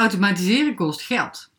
Automatiseren kost geld.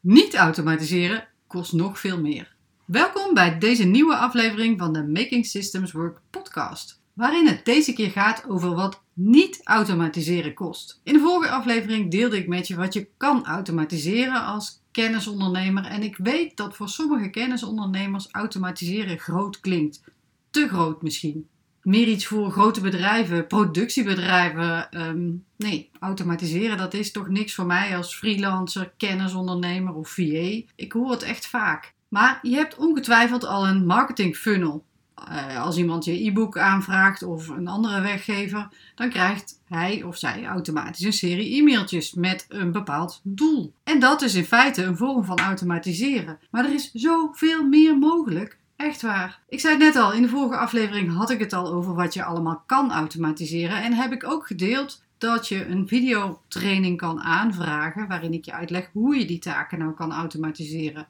Niet automatiseren kost nog veel meer. Welkom bij deze nieuwe aflevering van de Making Systems Work podcast, waarin het deze keer gaat over wat niet automatiseren kost. In de vorige aflevering deelde ik met je wat je kan automatiseren als kennisondernemer en ik weet dat voor sommige kennisondernemers automatiseren groot klinkt. Te groot misschien meer iets voor grote bedrijven, productiebedrijven. Ehm, nee, automatiseren, dat is toch niks voor mij als freelancer, kennisondernemer of VA. Ik hoor het echt vaak. Maar je hebt ongetwijfeld al een marketing funnel. Eh, als iemand je e-book aanvraagt of een andere weggever, dan krijgt hij of zij automatisch een serie e-mailtjes met een bepaald doel. En dat is in feite een vorm van automatiseren. Maar er is zoveel meer mogelijk. Echt waar. Ik zei het net al, in de vorige aflevering had ik het al over wat je allemaal kan automatiseren. En heb ik ook gedeeld dat je een videotraining kan aanvragen waarin ik je uitleg hoe je die taken nou kan automatiseren.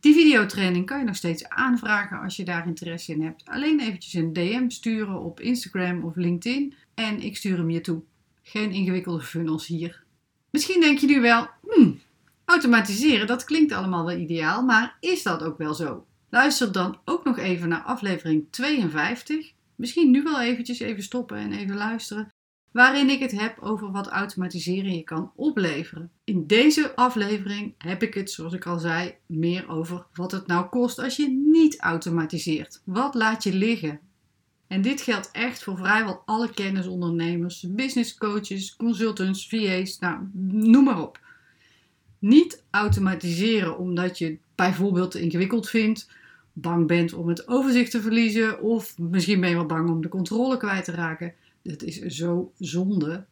Die videotraining kan je nog steeds aanvragen als je daar interesse in hebt. Alleen eventjes een DM sturen op Instagram of LinkedIn en ik stuur hem je toe. Geen ingewikkelde funnels hier. Misschien denk je nu wel, hmm, automatiseren, dat klinkt allemaal wel ideaal, maar is dat ook wel zo? Luister dan ook nog even naar aflevering 52. Misschien nu wel eventjes even stoppen en even luisteren. Waarin ik het heb over wat automatiseren je kan opleveren. In deze aflevering heb ik het, zoals ik al zei, meer over wat het nou kost als je niet automatiseert. Wat laat je liggen? En dit geldt echt voor vrijwel alle kennisondernemers, business coaches, consultants, VA's, nou, noem maar op. Niet automatiseren omdat je het bijvoorbeeld ingewikkeld vindt bang bent om het overzicht te verliezen, of misschien ben je wel bang om de controle kwijt te raken. Dat is zo zonde.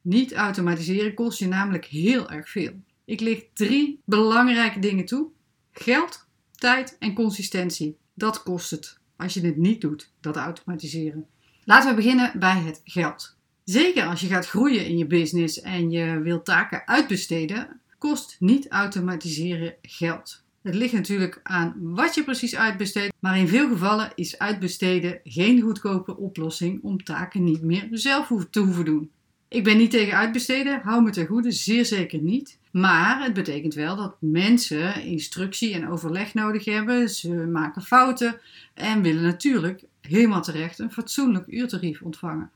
Niet automatiseren kost je namelijk heel erg veel. Ik lig drie belangrijke dingen toe: geld, tijd en consistentie. Dat kost het als je het niet doet, dat automatiseren. Laten we beginnen bij het geld. Zeker als je gaat groeien in je business en je wilt taken uitbesteden, kost niet automatiseren geld. Het ligt natuurlijk aan wat je precies uitbesteedt, maar in veel gevallen is uitbesteden geen goedkope oplossing om taken niet meer zelf te hoeven doen. Ik ben niet tegen uitbesteden, hou me ten goede, zeer zeker niet. Maar het betekent wel dat mensen instructie en overleg nodig hebben, ze maken fouten en willen natuurlijk helemaal terecht een fatsoenlijk uurtarief ontvangen.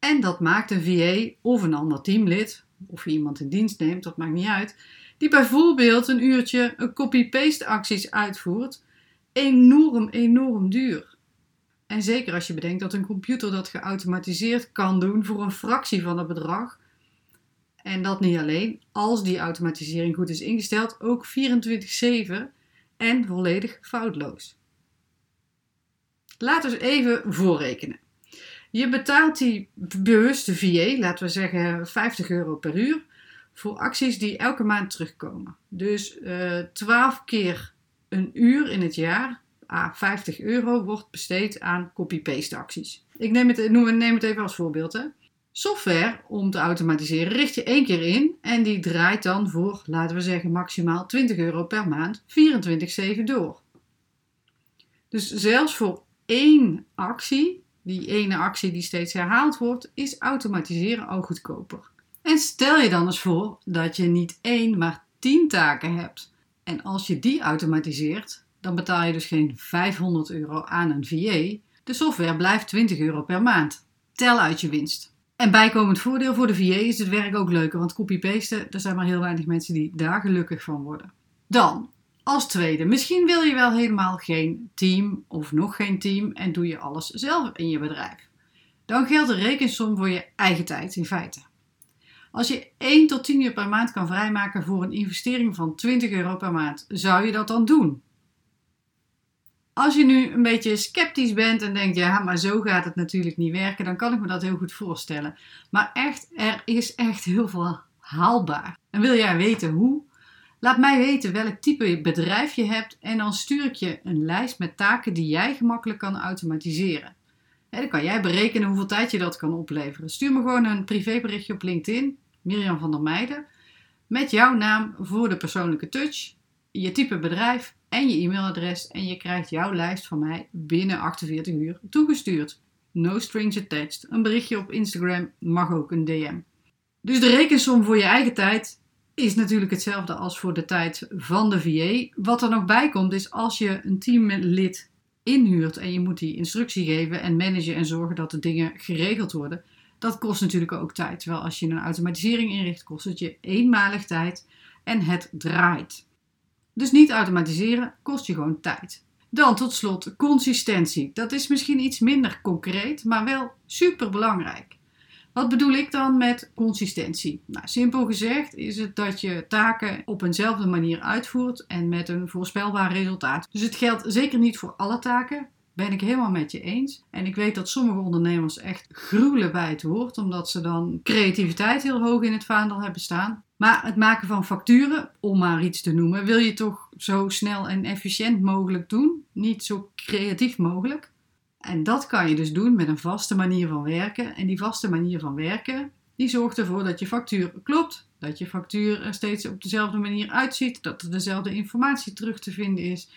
En dat maakt een VA of een ander teamlid, of je iemand in dienst neemt, dat maakt niet uit, die bijvoorbeeld een uurtje een copy-paste acties uitvoert, enorm, enorm duur. En zeker als je bedenkt dat een computer dat geautomatiseerd kan doen voor een fractie van het bedrag. En dat niet alleen, als die automatisering goed is ingesteld, ook 24/7 en volledig foutloos. Laten we even voorrekenen. Je betaalt die bewuste VA, laten we zeggen 50 euro per uur, voor acties die elke maand terugkomen. Dus uh, eh, 12 keer een uur in het jaar, ah, 50 euro, wordt besteed aan copy-paste acties. Ik neem het, neem het even als voorbeeld. Hè. Software om te automatiseren richt je één keer in en die draait dan voor, laten we zeggen, maximaal 20 euro per maand 24-7 door. Dus zelfs voor één actie, die ene actie die steeds herhaald wordt, is automatiseren al goedkoper. En stel je dan eens voor dat je niet één, maar tien taken hebt. En als je die automatiseert, dan betaal je dus geen 500 euro aan een VA. De software blijft 20 euro per maand. Tel uit je winst. En bijkomend voordeel voor de VA is het werk ook leuker, want copy-pasten, er zijn maar heel weinig mensen die daar gelukkig van worden. Dan, als tweede, misschien wil je wel helemaal geen team of nog geen team en doe je alles zelf in je bedrijf. Dan geldt de rekensom voor je eigen tijd in feite. Als je 1 tot 10 uur per maand kan vrijmaken voor een investering van 20 euro per maand, zou je dat dan doen? Als je nu een beetje sceptisch bent en denkt, ja, maar zo gaat het natuurlijk niet werken, dan kan ik me dat heel goed voorstellen. Maar echt, er is echt heel veel haalbaar. En wil jij weten hoe? Laat mij weten welk type bedrijf je hebt en dan stuur ik je een lijst met taken die jij gemakkelijk kan automatiseren dan kan jij berekenen hoeveel tijd je dat kan opleveren. Stuur me gewoon een privéberichtje op LinkedIn, Mirjam van der Meijden, met jouw naam voor de persoonlijke touch, je type bedrijf en je e-mailadres. En je krijgt jouw lijst van mij binnen 48 uur toegestuurd. No strings attached. Een berichtje op Instagram mag ook een DM. Dus de rekensom voor je eigen tijd is natuurlijk hetzelfde als voor de tijd van de VA. Wat er nog bij komt is als je een teamlid inhuurt en je moet die instructie geven en managen en zorgen dat de dingen geregeld worden. Dat kost natuurlijk ook tijd. Terwijl als je een automatisering inricht, kost het je eenmalig tijd en het draait. Dus niet automatiseren kost je gewoon tijd. Dan tot slot consistentie. Dat is misschien iets minder concreet, maar wel super belangrijk. Wat bedoel ik dan met consistentie? Nou, simpel gezegd is het dat je taken op eenzelfde manier uitvoert en met een voorspelbaar resultaat. Dus het geldt zeker niet voor alle taken, ben ik helemaal met je eens. En ik weet dat sommige ondernemers echt gruwelen bij het woord, omdat ze dan creativiteit heel hoog in het vaandel hebben staan. Maar het maken van facturen, om maar iets te noemen, wil je toch zo snel en efficiënt mogelijk doen, niet zo creatief mogelijk. En dat kan je dus doen met een vaste manier van werken. En die vaste manier van werken, die zorgt ervoor dat je factuur klopt, dat je factuur er steeds op dezelfde manier uitziet, dat er dezelfde informatie terug te vinden is.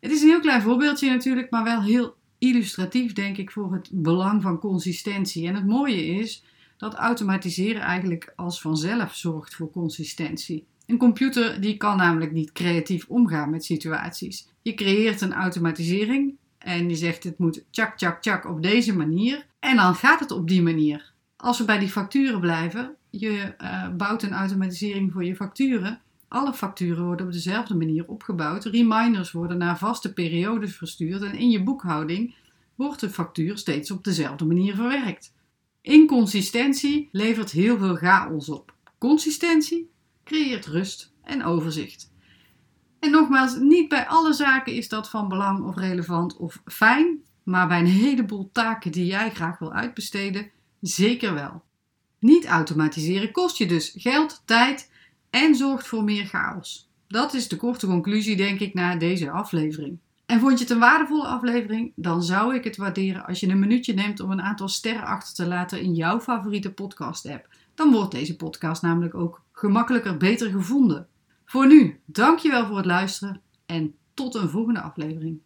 Het is een heel klein voorbeeldje natuurlijk, maar wel heel illustratief denk ik voor het belang van consistentie. En het mooie is dat automatiseren eigenlijk als vanzelf zorgt voor consistentie. Een computer die kan namelijk niet creatief omgaan met situaties. Je creëert een automatisering en je zegt het moet tjak tjak tjak op deze manier en dan gaat het op die manier. Als we bij die facturen blijven, je uh, bouwt een automatisering voor je facturen. Alle facturen worden op dezelfde manier opgebouwd. Reminders worden naar vaste periodes verstuurd en in je boekhouding wordt de factuur steeds op dezelfde manier verwerkt. Inconsistentie levert heel veel chaos op. Consistentie creëert rust en overzicht. En nogmaals, niet bij alle zaken is dat van belang of relevant of fijn, maar bij een heleboel taken die jij graag wil uitbesteden, zeker wel. Niet automatiseren kost je dus geld, tijd en zorgt voor meer chaos. Dat is de korte conclusie, denk ik, na deze aflevering. En vond je het een waardevolle aflevering? Dan zou ik het waarderen als je een minuutje neemt om een aantal sterren achter te laten in jouw favoriete podcast-app. Dan wordt deze podcast namelijk ook gemakkelijker beter gevonden. Voor nu, dankjewel voor het luisteren en tot een volgende aflevering.